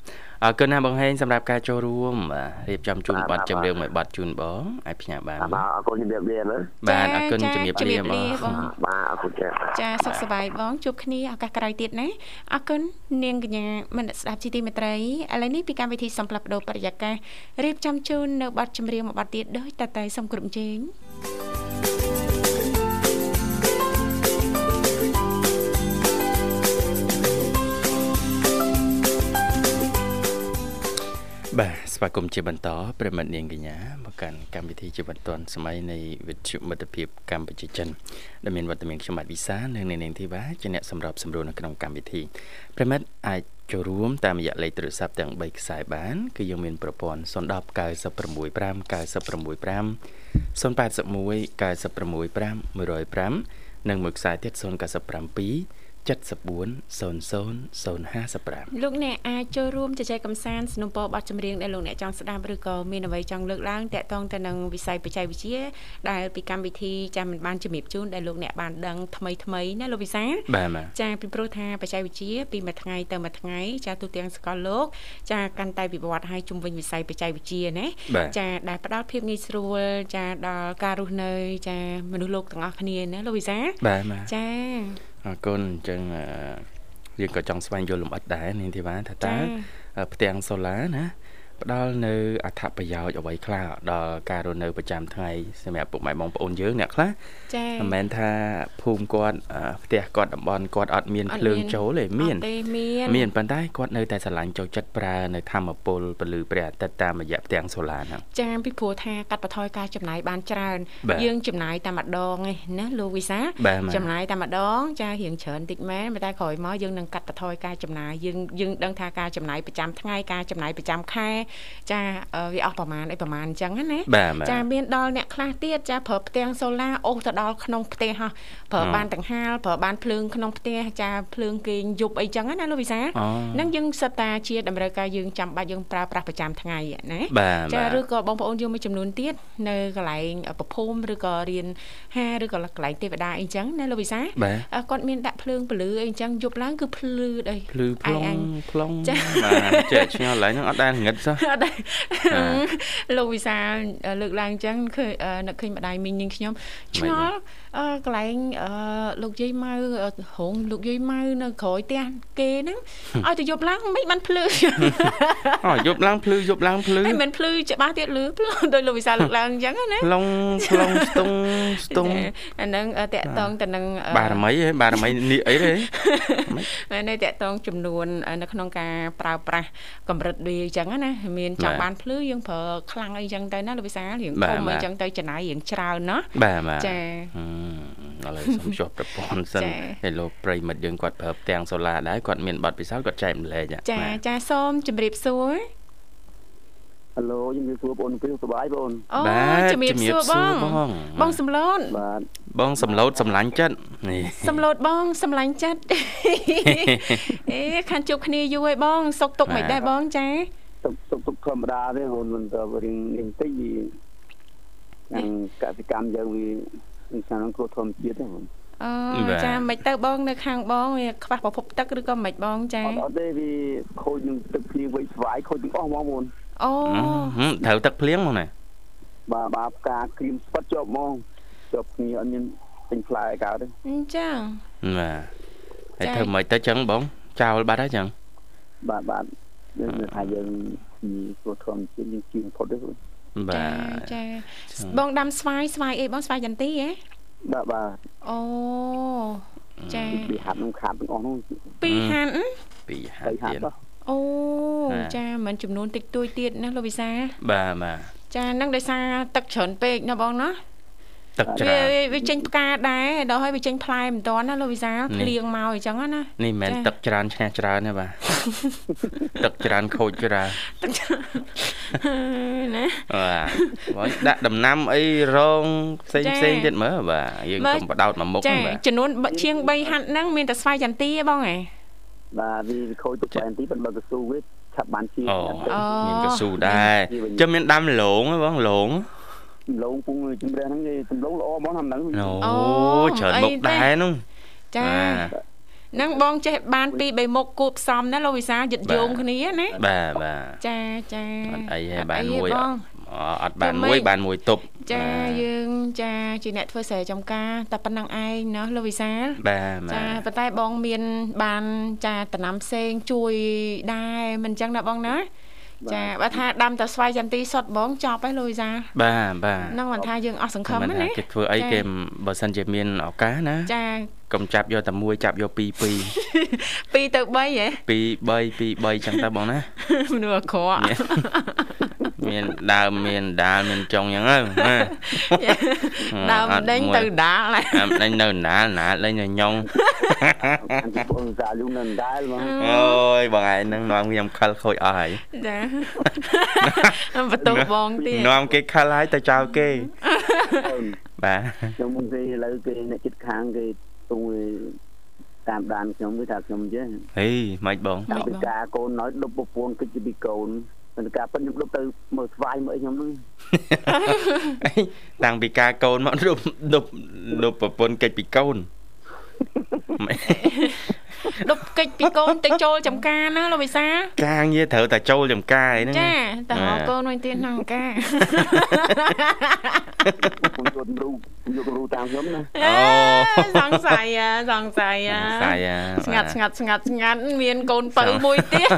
អរគុណណាបងហេងសម្រាប់ការចូលរួមបាទរៀបចំជូនប័ណ្ណចម្រៀងមួយប័ណ្ណជូនបងអាចផ្ញើបានបាទបងអរគុណជំរាបលាណាបាទអរគុណជំរាបលាបងបាទអរគុណចា៎ចាសុខសប្បាយបងជួបគ្នាឱកាសក្រោយទៀតណាអរគុណនាងកញ្ញាមនស្ដាប់ជីទីមេត្រីឥឡូវនេះពីកម្មវិធីសំផ្លាប់បដោបរិយាកាសរៀបចំជូននៅប័ណ្ណចម្រៀងមួយប័ណ្ណទៀតដោយតតែសូមគ្រប់ជេង បាទស្វាគមន៍ជាបន្តប្រិមិត្តនាងកញ្ញាមកកាន់កម្មវិធីជីវិតឌွန်សម័យនៃវិទ្យុមិត្តភាពកម្ពុជាចិនដែលមានវត្តមានខ្ញុំបាទវិសានិងនាងធីវ៉ាជាអ្នកសម្របសម្រួលនៅក្នុងកម្មវិធីប្រិមិត្តអាចចូលរួមតាមរយៈលេខទូរស័ព្ទទាំង3ខ្សែបានគឺយើងមានប្រព័ន្ធ010 965 965 081 965 105និងមួយខ្សែទៀត097 7400055លោកអ្នកអាចចូលរួមជជែកកម្សាន្តสนับสนุนបទចម្រៀងដែលលោកអ្នកចង់ស្ដាប់ឬក៏មានអ្វីចង់លើកឡើងតាក់ទងទៅនឹងវិស័យបច្ចេកវិទ្យាដែលពីកម្មវិធីចាំមិនបានជំរាបជូនដែលលោកអ្នកបានដឹងថ្មីថ្មីណាលោកវិសាបាទចាពីព្រោះថាបច្ចេកវិទ្យាពីមួយថ្ងៃទៅមួយថ្ងៃចាទូទាំងសកលលោកចាកាន់តែវិវត្តឲ្យជំវិញវិស័យបច្ចេកវិទ្យាណាចាដែលផ្ដល់ភាពងាយស្រួលចាដល់ការរស់នៅចាមនុស្សលោកទាំងអស់គ្នាណាលោកវិសាបាទចា អរគុណអញ្ចឹងយើងក៏ចង់ស្វែងយល់លម្អិតដែរនាងធីវ៉ាថាតើផ្ទាំងសូឡាណា ផ្ដល់នៅអត្ថប្រយោជន៍អ្វីខ្លះដល់ការរស់នៅប្រចាំថ្ងៃសម្រាប់ពុកម៉ែបងប្អូនយើងអ្នកខ្លះចា៎មិនមែនថាភូមិគាត់ផ្ទះគាត់តំបន់គាត់អត់មានភ្លើងចូលទេមានមានប៉ុន្តែគាត់នៅតែស្រឡាញ់ចូលចិត្តប្រើនៅធម្មពលពលឺព្រះអាទិត្យតាមរយៈផ្ទាំងសូឡាហ្នឹងចា៎ពីព្រោះថាកាត់បន្ថយការចំណាយបានច្រើន យើងចំណាយតែម្ដងឯណាលោកវិសា ចំណាយតែម្ដង ចារៀងច្រើនតិចមែនតែក្រោយមកយើងនឹងកាត់បន្ថយការចំណាយយើងយើងដឹងថាការចំណាយប្រចាំថ្ងៃការចំណាយប្រចាំខែចាវាអស់ប្រមាណអីប្រមាណអញ្ចឹងណាចាមានដល់អ្នកខ្លះទៀតចាប្រើផ្ទាំងសូឡាអូសទៅដល់ក្នុងផ្ទះហោះប្រើបានទាំងហាលប្រើបានភ្លើងក្នុងផ្ទះចាភ្លើងគេងយប់អីចឹងណាលោកវិសាហ្នឹងយើងសិតតាជាតម្រូវការយើងចាំបាច់យើងប្រើប្រាស់ប្រចាំថ្ងៃណាចាឬក៏បងប្អូនយើងមួយចំនួនទៀតនៅកន្លែងប្រភូមិឬក៏រៀនហាឬក៏កន្លែងទេវតាអីចឹងណាលោកវិសាគាត់មានដាក់ភ្លើងពលឺអីចឹងយប់ឡើងគឺភ្លឺដីភ្លឺប្លង់ប្លង់បាទចេះឆ្ងល់ឡើងហ្នឹងអត់ដែលងឹតសោះអត់ដែរលោកវិសាលលើកឡើងអញ្ចឹងឃើញនឹកឃើញម្ដាយមីងនាងខ្ញុំឆ្ងល់អឺកន្លែងអឺលោកយាយម៉ៅរោងលោកយាយម៉ៅនៅក្រោយផ្ទះគេហ្នឹងឲ្យទៅយប់ឡើងមិនបានភ្លឺអូយប់ឡើងភ្លឺយប់ឡើងភ្លឺមិនភ្លឺច្បាស់ទៀតលឺភ្លឺដោយលោកវិសាលលើកឡើងអញ្ចឹងណាឡុងផ្លុងស្ទង់ស្ទង់អាហ្នឹងតកតងទៅនឹងបារមីហ៎បារមីនេះអីទេនៅតកតងចំនួននៅក្នុងការប្រើប្រាស់កម្រិតវាអញ្ចឹងណាមានចង់បានភ្លឺយើងប្រើខ្លាំងអីចឹងទៅណាលោកវិសារៀងធំអីចឹងទៅចំណាយរៀងច្រើនណាបាទបាទចាឥឡូវសុំជួបប្រព័ន្ធសិនហើយលោកប្រិមិត្តយើងគាត់ប្រើផ្ទាំងសូឡាដែរគាត់មានប័ណ្ណពិសោធន៍គាត់ចែកម្លែកចាចាសូមជម្រាបសួរហៅជំរាបសួរបងពីសុបាយបងអូជំរាបសួរបងបងសំឡូតបាទបងសំឡូតសម្លាញ់ចិត្តនេះសំឡូតបងសម្លាញ់ចិត្តអេខានជួបគ្នាយូរហើយបងសុកទុកមិនដែរបងចា ទុកទុកទុកធម្មតាទេហ៊ុនមិនទៅរៀងរៀងតិចវាយ៉ាងកសិកម្មយើងវាមិនស្អាតគ្រោះធម្មជាតិទេហ៊ុនអូចាមិនទៅបងនៅខាងបងវាខ្វះប្រភពទឹកឬក៏មិនបងចាអត់ទេវាខូចនឹងទឹកភ្លៀងវិញស្វាយខូចទាំងអស់ហ្មងបងអូត្រូវទឹកភ្លៀងហ្មងណាបាទបាទផ្កាគ្រីមស្វិតជាប់ហ្មងជាប់គ្នាអត់មានពេញផ្លែកើតទេអញ្ចឹងបាទហើយធ្វើមិនទៅចឹងបងចោលបាត់ហើយចឹងបាទបាទ យើងថាយើងពីព្រោះធម្មជាតិយើងជឿផុតទេបាទចាបងដាំស្វាយស្វាយអីបងស្វាយចន្ទីហ៎បាទបាទអូចាពីហាត់នឹងខាត់ទាំងអស់នោះពីហាត់ពីហាត់ទៀតអូចាមិនចំនួនតិចតួចទៀតណាលោកវិសាបាទបាទចានឹងដោយសារទឹកច្រើនពេកណាបងណា ទឹកច្រើនវាចេញផ្កាដែរដល់ហើយវាចេញផ្លែមិនតាន់ណាលោកវិសាភ្លៀងមកអញ្ចឹងណានេះមិនមែនទឹកច្រើនឈ្នះច្រើនទេបាទទឹកច្រើនខូចច្រើនណាបាទដាក់ដំណាំអីរងផ្សេងផ្សេងទៀតមើលបាទយើងកុំបដោតមកមុខបាទចំនួនជាង3ហាត់ហ្នឹងមានតែស្វាយចន្ទីទេបងហ៎បាទវាខូចទឹកស្វាយចន្ទីប៉ុន្តែកស៊ូវាឆាប់បានជាអូមានកស៊ូដែរចាំមានដាំលងបងលង ដំឡូងពុងជំរះហ្នឹងគេដំឡូងល្អបងហ្នឹងអូច្រើនមុខដែរនោះចានឹងបងចេះបានពីបីមុខគួបផ្សំណាលោកវិសាយឹតយងគ្នាណាបាទបាទចាចាអត់អីទេបានមួយអត់បានមួយបានមួយទប់ចាយើងចាជាអ្នកធ្វើស្រែចំការតែប៉ុណ្្នឹងឯងណាលោកវិសាលបាទចាប៉ុន្តែបងមានបានចាតំណាំផ្សេងជួយដែរមិនអញ្ចឹងណាបងណា ចាបើថាដាំតែស្វាយចន្ទីសុតបងចប់ហើយលូយសាបាទបាទហ្នឹងមិនថាយើងអស់សង្ឃឹមណាគេធ្វើអីគេបើសិនជាមានឱកាសណាចាកុំចាប់យកតែមួយចាប់យកពីរពីរ2ទៅ3ហ៎ពីរ3ពីរ3ចឹងទៅបងណាមនុស្សអាក្រក់ មានដើមមានដាលមានចុងចឹងទៅណាដើមដេញទៅដាល់ហើយដើមដេញនៅណាលណាលលេងនៅញងអានបងសាលុងនៅដែរមកអូយបងឯងនឹងនាំខ្ញុំខលខូចអស់ហើយចាបន្ទោសបងទៀតនាំគេខលហើយទៅចោលគេបាទខ្ញុំមុនគេឥឡូវគេអ្នកចិត្តខាងគេទុំតាមដានខ្ញុំគឺថាខ្ញុំចេះហេមិនបងតាំងពីការកូនណ້ອຍដប់ប្រពន្ធគិតជាពីកូន តែការប៉ិនខ្ញុំដប់ទៅមើលស្វាយមើលអីខ្ញុំហ្នឹងអីតាំងពីការកូនមកដប់ដប់ដប់ប្រពន្ធកិច្ចពីកូនដប់កិច្ចពីកូនទៅចូលចំការណាលោកវិសាការងារត្រូវតែចូលចំការឯហ្នឹងចាតើហៅកូនវិញទៀតក្នុងការខ្ញុំយករូបយករូបតាមខ្ញុំណាសង្ស័យអាសង្ស័យអាសាយស្ងាត់ស្ងាត់ស្ងាត់ស្ងាត់មានកូនបើមួយទៀត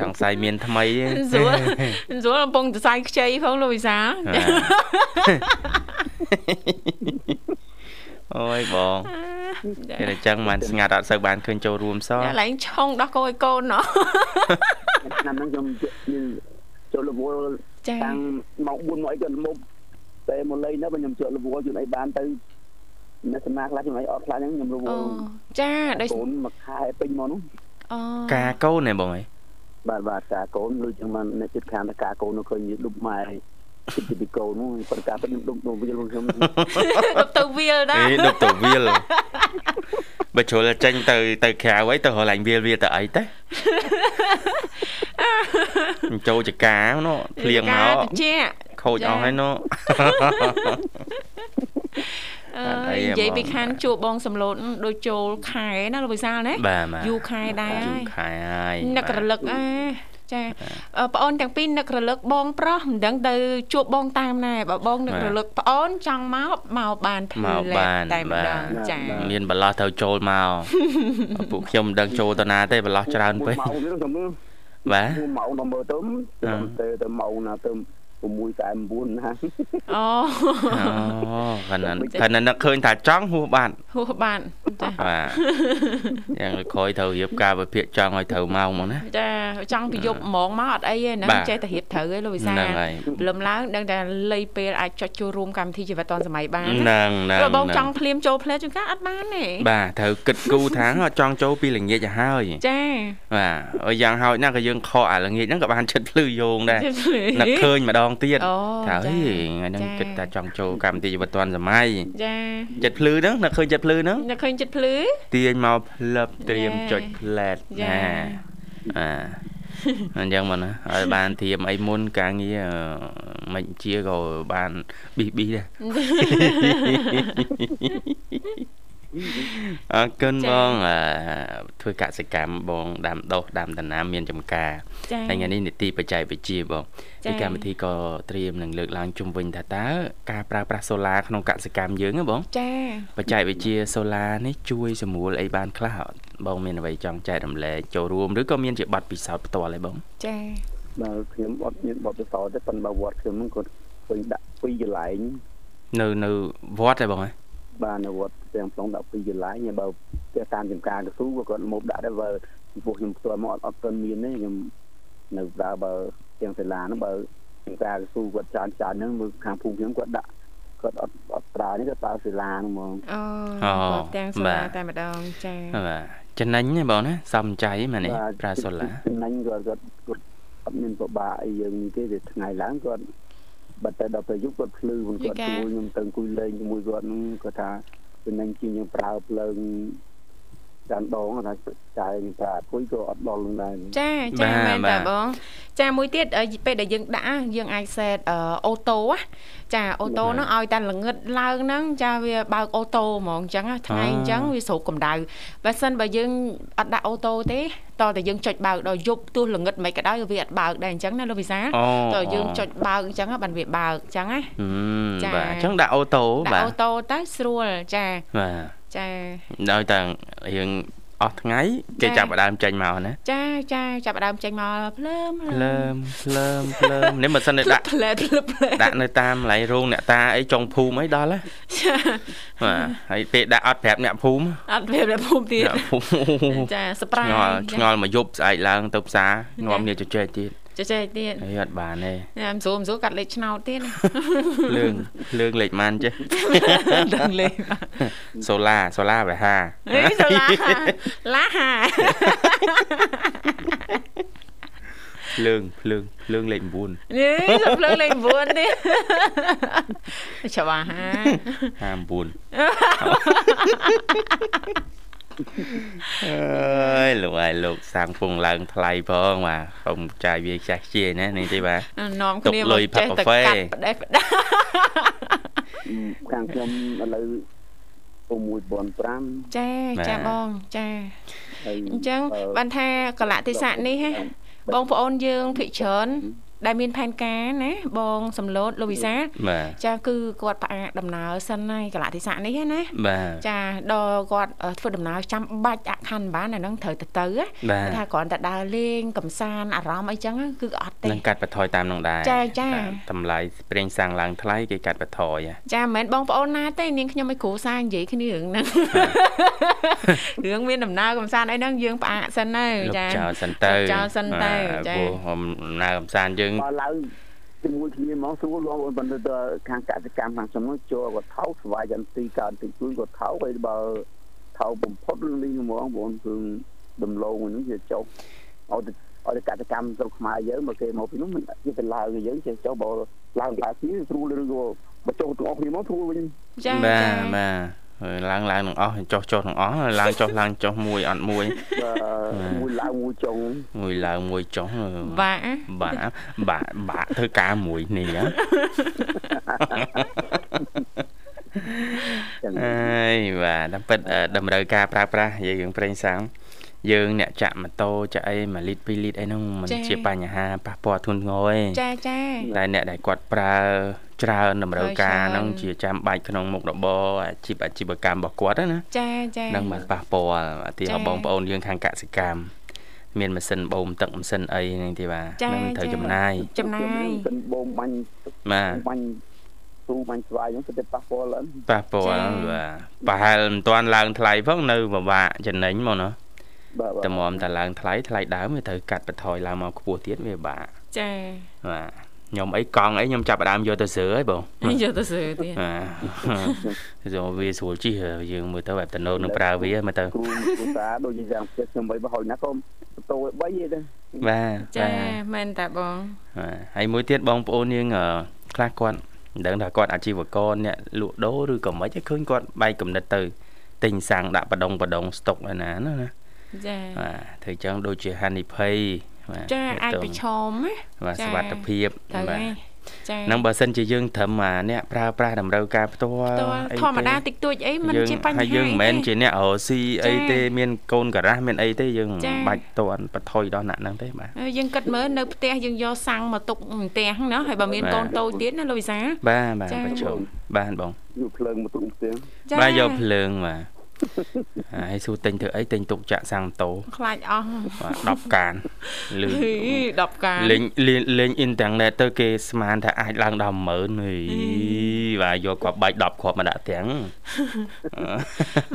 សង្ស័យមានថ្មីទេស្រួលស្រួលកំពុងសរសៃខ្ចីផងលោកវិសាអូយបងគេតែចឹងបានស្ងាត់អត់សូវបានឃើញចូលរួមសោះតែឡើងឆុងដោះកូនឲ្យកូនណោះឆ្នាំហ្នឹងខ្ញុំចូលរវល់ចាតាំងម៉ោង4មកអីក៏មុំតែមកលេងទៅខ្ញុំចូលរវល់ជួនអីបានទៅអ្នកសមាខ្លះខ្ញុំអីអត់ខ្លះហ្នឹងខ្ញុំរវអូល់ចាដូចកូនមួយខែពេញមកនោះអូការកូនឯងបងអី បាទបាទការកូនដូចចឹងបានអ្នកចិត្តខាងតការកូននោះឃើញដុបម៉ែគិតពីកូននោះប៉ុន្តែខ្ញុំដុបទៅវាខ្ញុំដប់ទៅវាលដែរអេដប់ទៅវាលបើជ្រុលចេញទៅទៅក្រៅអីទៅរកឡើងវាលវាទៅអីទៅអញ្ចូលចកានោះភ្លៀងមកតិចខូចអស់ហើយនោះ អអត់អីើយទេនិយាយបងពីខានជួបបងសំឡូតដូចចូលខែណាលោកវិសាលណាបាទបាទយូរខែដែរយូរខែហើយនឹករលឹកអើចាអឺប្អូនទាំងពីរនឹករលឹកបងប្រុសមិនដឹងទៅជួបបងតាមណាបើបងនឹករលឹកប្អូនចង់មកមកបានភ្លឺមកលែបានតែម្ដងបាទចាបាទមានបន្លោះត្រូវចូលមកពួកខ្ញុំមិនដឹងចូលទៅណាទេបន្លោះច្រើនពេកម៉ោងនេះខ្ញុំមើលបាទម៉ោងដល់មើលទៅទៅទៅម៉ោងណាទៅ 6តែ9ណាអូអូខណៈខណៈនឹកឃើញថាចង់ហួសបាត់ហួសបានចាបាទយ៉ាងក្រោយត្រូវរៀបការវិភាគចង់ឲ្យត្រូវមកហ្មងណាចាចង់ទៅយប់ហ្មងមកអត់អីទេហ្នឹងបាទចេះតែរៀបត្រូវឯងលោកវិសាហ្នឹងហើយព្រលឹមឡើងដឹងតែលៃពេលអាចចុចចូលរួមកម្មវិធីជីវិតឌុនសម័យបានហ្នឹងហ្នឹងព្រោះបងហ្នឹងចង់ភ្លាមចូលផ្លែជួនកាលអត់បានទេបាទត្រូវគិតគូរថាអត់ចង់ចូលពីល្ងាចទៅហើយចាបាទឲ្យយ៉ាងហោចណាស់ក៏យើងខកអាល្ងាចហ្នឹងក៏បានឈិតភ្លឺយោងដែរជិតភ្លឺនឹកឃើញម្ដងទៀតអូថាចាអីថ្ងៃហ្នឹងចាគិតថាចង់ចូលកម្មវិធីជីវិតឌွန်សម័យចាចិត្តភ្លឺហ្នឹងនឹកឃើញចិត្តភ្លឺហ្នឹងនឹកឃើញចិត្តភ្លឺទាញមកផ្លឹបត្រៀមចាចុចផ្លែតចាណាអាអញ្ចឹងមកណាឲ្យបានធៀមអីមុនការងារអឺមិនជាក៏បានប៊ីប៊ីដែរ អរគុណបងអឺធ្វើកសិកម្មបងដាំដុះដាំដំណាំមានចំការចាហើយថ្ងៃនេះនីតិបច្ចេកវិទ្យាបងចា៎ពីកម្មវិធីក៏ត្រៀមនឹងលើកឡើងជុំវិញថាតើការប្រើប្រាស់សូឡាក្នុងកសិកម្មយើងហ៎បងចាបច្ចេកវិទ្យាសូឡានេះជួយសម្រួលអីបានខ្លះអត់បងមានអ្វីចង់ចែករំលែកចូលរួមឬក៏មានជាប័ណ្ណពិសោធន៍ផ្ទាល់ទេបងចាបើខ្ញុំអត់មានបទពិសោធន៍ទេប៉ុន្តែវត្តខ្ញុំហ្នឹងគាត់ឃើញដាក់ពីរកន្លែងនៅនៅវត្តទេបងហ៎ បាទនៅវត្តទាំងផ្លុងដាក់ពីរកន្លែងហើយបើផ្ទះតាមចំការកស៊ូក៏គាត់មកដាក់ដែរបើចំពោះខ្ញុំផ្ទាល់មកអត់អត់ទាន់មានទេខ្ញុំនៅដើរបើទាំងសាលាហ្នឹងបើចំការកស៊ូគាត់ចានចានហ្នឹងមើលខាងភូមិខ្ញុំគាត់ដាក់គាត់អត់អត់ប្រើនេះគាត់ប្រើសាលាហ្នឹងហ្មងអូអូគាត់ទាំងសូឡាបាទតែម្ដងចាបាទចំណេញទេបងណាសំចៃមែនទេប្រើសូឡាចំណេញគាត់គាត់គាត់អត់មានពិបាកអីយើងនេះទេតែថ្ងៃឡើងគាត់ បាត់តែដល់ពេលយប់គាត់ភ្លឺគាត់យីកាជួយខ្ញុំទៅអង្គុយលេងជាមួយគាត់ហ្នឹងគាត់ថាចំណេញជាងយើងប្រើភ្លើង ចានដងគាត់ថាចាយប្រើអគុយក៏អត់ដល់នឹងដែរចាចាមែនតាបងចាមួយទៀតអឺពេលដែលយើងដាក់ណាយើងអាចសេតអឺអូតូណាចាអូតូហ្នឹងឲ្យតែល្ងឹតឡើងហ្នឹងចាវាបើកអូតូហ្មងអញ្ចឹងណាថ្ងៃអញ្ចឹងវាស្រូបកម្ដៅបើសិនបើយើងអត់ដាក់អូតូទេតើតែយើងចុចបើកដល់យប់ទោះល្ងឹតមិនក៏ដោយវាអត់បើកដែរអញ្ចឹងណាលោកវិសាលអូតើយើងចុចបើកអញ្ចឹងណាបានវាបើកអញ្ចឹងណាហឹមចា៎បាទអញ្ចឹងដាក់អូតូដាក់បាទអូតូទៅស្រួលចាបាទ ចាដោយតែរៀងអស់ថ្ងៃគេចាប់ផ្ដើមចេញមកណាចាចាចាប់ផ្ដើមចេញមកភ្លើមភ្លើមភ្លើមភ្លើមនេះមិនសិនទេដាក់ភ្លើភ្លើភ្លើដាក់នៅតាមកន្លែងរោងអ្នកតាអីចុងភូមិអីដល់ហ៎ចាបាទហើយពេលដាក់អត់ប្រាប់អ្នកភូមិអត់វាប្រភូមិទៀតអ្នកភូមិចាសប្រាឆ្ងល់ឆ្ងល់មកយប់ស្អែកឡើងទៅផ្សារងាប់គ្នាជជែកទៀត ចេះចេះទៀតហើយអត់បានទេញ៉ាំស្រួលស្រួលកាត់លេខឆ្នោតទៀតភ្លើងភ្លើងលេខម៉ានចេះដឹងលេខសូឡាសូឡាវេហាអេសូឡាឡាហាភ្លើងភ្លើងភ្លើងលេខ9នេះសភ្លើងលេខ9នេះច្បាស់ហា59 អើយលោកអាយលោកសាំងពងឡើងថ្លៃផងបាទកុំចាយវាចាស់ជាណានេះទេបាទនាំទុកគ្នាលុមកយផឹកចេះកាតែហ្វេកាត់ផ្ដេសផ្ដាខាងខ្ញុំឥឡូវ6005ចាចាបងចាហើយអញ្ចឹងបានថាកលៈទេសៈនេះហ៎បងប្អូនយើងភិកច្រើន ដែលមានផែនការណាបងសំឡូតលោកវិសាលបាទចាគឺគាត់ផ្អាកដំណើរសិនហើយកលៈទេសៈនេះណាបាទចាដល់គាត់អឺធ្វើដំណើរចាំបាច់អខណ្ឌបានអាហ្នឹងត្រូវទៅទៅណាបាទថាគ្រាន់តែដើរលេងកំសាន្តអារម្មណ៍អីចឹងគឺអត់ទេនឹងកាត់បន្ថយតាមនឹងដែរចាចាបាទតម្លៃប្រេងសាំងឡើងថ្លៃគេកាត់បន្ថយហ៎ចាមិនមែនបងប្អូនណាទេនាងខ្ញុំឲ្យគ្រូសានិយាយគ្នារឿងហ្នឹងរឿងមានដំណើរកំសាន្តអីហ្នឹងយើងផ្អាកសិនទៅលោកចាចោលសិនទៅចោលសិនទៅបាទចាព្រោះដំណើរកំសាន្តយើងបើឡើងជាមួយគ្នាមកសួរលោកបន្តទៅខាងកសិកម្មខាងខ្ញុំនោះចូលគាត់ថោកស្វាយចន្ទីកើតតិចតួចគាត់ថោកហើយបើថោកបំផុតលីងហ្មងបងគឺដំឡូងហ្នឹងវាចុះឲ្យទៅឲ្យទៅកសិកម្មស្រុកខ្មែរយើងមកគេមកពីនោះមិនគេទៅឡើងយើងចេះចុះបើឡើងឡើងគ្នាស្រួលឬក៏បើចុះទាំងអស់គ្នាមកស្រួលវិញចាបាចាទបាទហើយ ឡើងឡើងទាំងអស់ចុះចុះទាំងអស់ឡើងចុះឡើងចុះមួយអត់មួយបើមួយឡើងមួយចុងមួយឡើងមួយចុះបាក់បាក់បាក់បាក់ធ្វើការមួយនេះហ៎ចឹងអើយបាទតាមពិតអឺតម្រូវការប្រើប្រាស់និយាយរឿងប្រេងសាំង យើងអ្នកចាក់ម៉ូតូចាក់អី1លីត្រ2លីត្រអីហ្នឹងมันជាបញ្ហាប៉ះពាល់ធ្ងន់ធ្ងរទេចាចាតែអ្នកដែលគាត់ប្រើច្រើនតម្រូវការប្រើច្រើនហ្នឹងជាចាំបាច់ក្នុងមុខរបរអាជីពអាជីវកម្មរបស់គាត់ណាចាចានឹងបានប៉ះពាល់ឧទាហរណ៍ចា៎បងប្អូនយើងខាងកសិកម្មមានម៉ាស៊ីនបូមទឹកម៉ាស៊ីនអីហ្នឹងទេបាទចា៎នឹងត្រូវចា៎ចំណាយចំណាយមិនបងបាញ់បាទបាញ់ទូបាញ់ស្វាយហ្នឹងទៅប៉ះពាល់អត់ប៉ះពាល់ចា៎បាទប្រហែលមិនទាន់ឡើងថ្លៃផងនៅពិបាកចំណេញមកណាបាទបាទ តម្រាំតែឡើងថ្លៃថ្លៃដើមវាត្រូវកាត់បន្ថយឡើងមកខ្ពស់ទៀតវាពិបាកចាបាទខ្ញុំអីកង់អីខ្ញុំចាប់ផ្ដើមយកទៅស្រើហើយបងយកទៅសើទៀតបាទចូលវាស្រួលជីយើងមើលទៅបែបតំណូននឹងប្រើវាមើលទៅគ្រូគ្រូតាដូចជាយ៉ាងផ្ទះខ្ញុំបីបើហុយណាក៏បន្ទោឲ្យ3ទេបាទចាបាទមែនតាបងបាទហើយមួយទៀតបងប្អូនយើងអឺខ្លះគាត់មិនដឹងថាគាត់អាជីវករអ្នកលក់ដូរឬក៏មិនឃើញគាត់បែកកំណត់ទៅទិញសាំងដាក់បដងបដងស្តុកឯណាណាណា ចាបាទធ្វើអញ្ចឹងដូចជាហានិភ័យបាទចាអាចទៅប្រឈមណាបាទចា៎សុវត្ថិភាពត្រូវបាទហើយចាហ្នឹងបើសិនជាយើងត្រឹមអាអ្នកប្រើប្រាស់តម្រូវការផ្ទាល់តើអីធម្មតាតិចតួចអីមិនយើងជាបញ្ហាហើយយើងមិនមែនទេជាអ្នករកស៊ីអីចា៎ទេមានកូនការ៉ាស់មានអីទេយើងចា៎មិនបាច់តន់បថុយដល់ណាក់ហ្នឹងទេបាទហើយយើងគិតមើលនៅផ្ទះយើងយកសាំងមកទុកផ្ទះហ្នឹងណាហើយបើមានបាទកូនតូចទៀតណាលោកវិសាលបាទបាទចា៎ប្រជុំបាទបងយកភ្លើងមកទុកផ្ទះបាទយកភ្លើងបាទ ហើយសួរទិញធ្វើអីទិញទុកចាក់សាំងម៉ូតូខ្លាចអស់បាទ10កានលឺហី10កាលលេងលេងលេងអ៊ីនធឺណិតទៅគេស្មានថាអាចឡើងដល់10000ហីបាទយកគ្រាប់បែក10គ្រាប់មកដាក់ទាំង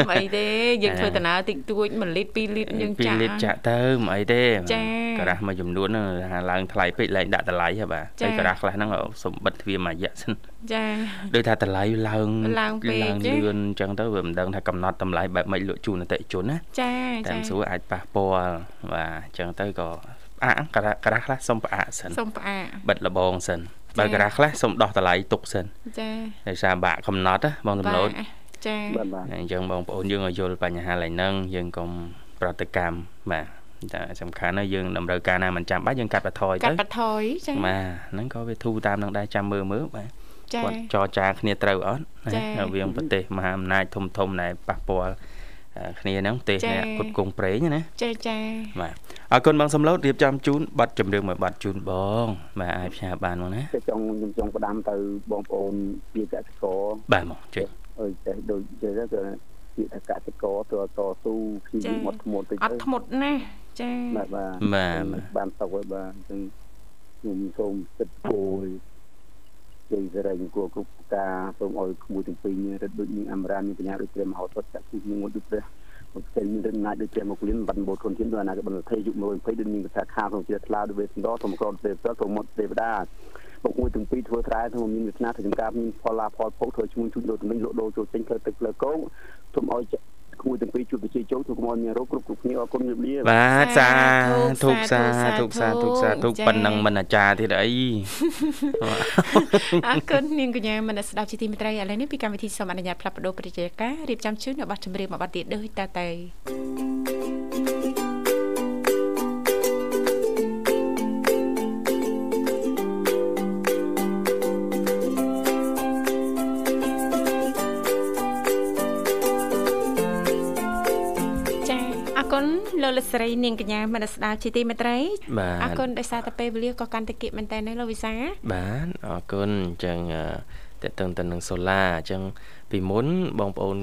មិនអីទេយើងធ្វើដំណើរតិចតួច1លីត្រ2លីត្រយើងចាក់2លីត្រចាក់ទៅមិនអីទេចា៎ការ៉ាស់មួយចំនួនហ្នឹងថាឡើងថ្លៃពេកលែងដាក់តម្លៃហ៎បាទចា៎ហើយការ៉ាស់ខ្លះហ្នឹងសំបិតទ្វារមួយរយៈសិន ចាដូចថាតម្លៃឡើងឡើងពេកឡើងទេលឿនអញ្ចឹងទៅវាមិនដឹងថាកំណត់តម្លៃបែបម៉េចលក់ជូនអតិថិជនណាចាតែចាមិនស្រួលអាចប៉ះពាល់បាទអញ្ចឹងទៅក៏ផ្អាកការ៉ាស់ការ៉ាស់ខ្លះសុំផ្អាកសិនសុំផ្អាកបិទលបងសិនបើចា៎ការ៉ាស់ខ្លះសុំដោះតម្លៃទុកសិនចាដោយសារបាក់កំណត់ណាបងតំណូតចាបាទបាទអញ្ចឹងបងប្អូនយើងឲ្យយល់បញ្ហាឡើយហ្នឹងយើងកុំប្រតិកម្មបាទតែសំខាន់ណាស់យើងតម្រូវការណាមិនចាំបាច់យើងកាត់បន្ថយកាទៅត់បន្ថយចាបាទហ្នឹងក៏វាធូរតាមនឹងដែរចាំមើលមើលបាទចា គាត់ចរចាគ្នាត្រូវអត់ចា៎ណារវាងប្រទេសមហាអំណាចធំធំដែលប៉ះពាល់អឺគ្នាហ្នឹងប្រទេសចា៎អ្នកគុតគង់ប្រេងណាចាចាបាទអរគុណបងសំឡូតរៀបចំជូនប័ណ្ណជំរឿនមួយប័ណ្ណជូនបង បាទអាចផ្សាយបានមកណាតែចង់ខ្ញុំចង់ផ្ដាំទៅបងប្អូនជាកសិករបាទមកចេញអើយតែដូចជាទៅពាក្យថាកសិករទៅតស៊ូព្យាយាមអត់ធ្មត់តិចអត់ធ្មត់ណាស់ចាបាទបាទបាទបានតកហើយបាទអញ្ចឹងខ្ញុំសូមចិត្តគោល ជ័យសេរីគួរគ្រប់ការសូមឲ្យក្មួយទាំងពីរនេះរត់ដូចនាងអមរាមានបញ្ញាដូចព្រះមហោសថចាក់ទីមួយដូចព្រះមកស្ទែងមានរិទ្ធណាចដូចព្រះមកលៀនបានបូតខ្លួនធានដោយអនាគតបន្តថេយុ120ដូចនាងកថាខាក្នុងជាថ្លាដូចវេសន្តរធម្មក្រទេវទៅមុតទេវតាបុកមួយទាំងពីរធ្វើស្រែធ្វើមានវាសនាធ្វើចំការមានផលឡាផលភោគធ្វើឈ្មោះជួយដូរទំនិញលក់ដូរចូលចេញធ្វើទឹកលើកោងទុំឲ្យ គួរទាំងពីរជួបប្រជាជនទូកុំឲ្យមានរោគគ្រប់គ្រប់គ្នាអរគុណជំរាបលាបាទសាធុកសាធុកសាធុកសាធុកប៉ុណ្ណឹងមិនអាចារ្យទៀតអីអរគុណនាងកញ្ញាមនស្ដាប់ជាទីមេត្រីឥឡូវនេះពីកម្មវិធីសូមអនុញ្ញាតផ្លាប់បដោប្រជាការរៀបចំជូននៅប័ណ្ណចម្រៀងមួយប័ណ្ណទៀតដូចតទៅ លោកលស្រីនាងកញ្ញាមនស្ដាប់ជាទីមេត្រីអរគុណដោយសារតែពេលវេលាក៏កាន់តែគៀកមែនតើលោកវិសាបាទអរគុណអញ្ចឹងតើតឹងទៅនឹងសូឡាអញ្ចឹងពីមុនបងប្អូន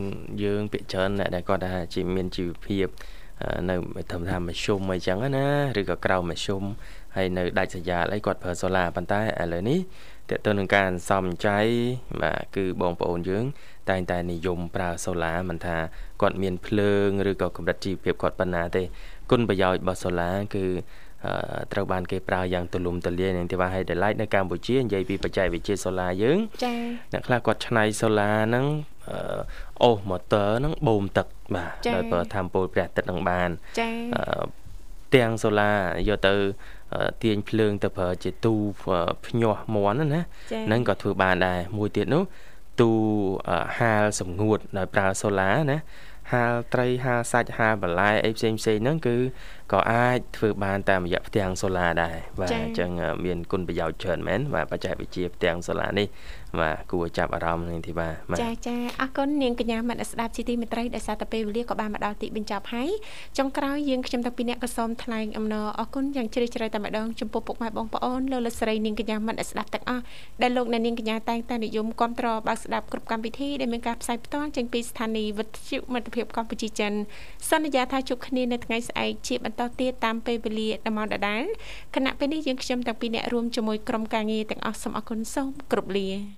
យើងភាគច្រើនអ្នកដែលគាត់ថាជាមានជីវភាពនៅធម្មតាមមធ្យមអីចឹងណាឬក៏ក្រៅមធ្យមហើយនៅដាច់ស្រយាលអីគាត់ប្រើសូឡាប៉ុន្តែឥឡូវនេះ តើទៅនឹងការសំចៃបាទគឺបងប្អូនយើង តែងតែនិយមប្រើសូឡាមិនថាគាត់មានភ្លើងឬក៏កម្រិតជីវភាពគាត់ប៉ុណ្ណាទេគុណប្រយោជន៍របស់សូឡាគឺត្រូវបានគេប្រើយ៉ាងទូលំទូលាយនឹងទេបាទហើយដែលឡែកនៅកម្ពុជានិយាយពីបច្ចេកវិទ្យាសូឡាយើងចា៎អ្នកខ្លះគាត់ឆ្នៃសូឡាហ្នឹងអូសម៉ូទ័រហ្នឹងបូមទឹកបាទដោយប្រើថាមពលព្រះអាទិត្យនឹងបានចា៎ទាំងសូឡាយកទៅ ទាញភ្លើងទៅប្រើជាទូភ្ញាស់មន់ណាហ្នឹងក៏ធ្វើបានដែរមួយទៀតនោះទូហាលសម្ងួតដោយប្រើសូឡាណាហាលត្រីហាលសាច់ហាលបន្លែអីផ្សេងផ្សេងហ្នឹងគឺក៏អាចធ្វើបានតាមរយៈផ្ទាំងសូឡាដែរបាទអញ្ចឹងមានគុណប្រយោជន៍ច្រើនមែនបាទបច្ចេកវិទ្យាផ្ទាំងសូឡានេះ បាទគួរចាប់អារម្មណ៍នឹងទីបាទចាចាអរគុណនាងកញ្ញាមនស្ដាប់ជាទីមេត្រីដោយសារតែពេលវេលាក៏បានមកដល់ទីបញ្ចប់ហើយចុងក្រោយយើងខ្ញុំទាំងពីរអ្នកក៏សូមថ្លែងអំណរអរគុណយ៉ាងជ្រាលជ្រៅតែម្ដងចំពោះពុកម៉ែបងប្អូនលោកលោកស្រីនាងកញ្ញាមនស្ដាប់ទាំងអស់ដែលលោកអ្នកនាងកញ្ញាតែងតែនិយមគ្រប់តរបើស្ដាប់គ្រប់កម្មវិធីដែលមានការផ្សាយផ្ទាល់ចេញពីស្ថានីយ៍វិទ្យុមិត្តភាពកម្ពុជាចិនសន្យាថាជួបគ្នានៅថ្ងៃស្អែកជាបន្តទៀតតាមពេលវេលាដំណដដែលគណៈពេលនេះយើងខ្ញុំទាំងពីរអ្នករួមជាមួយក្រុមការងារទាំងអស់សូមអរគុណសូមគោរពលា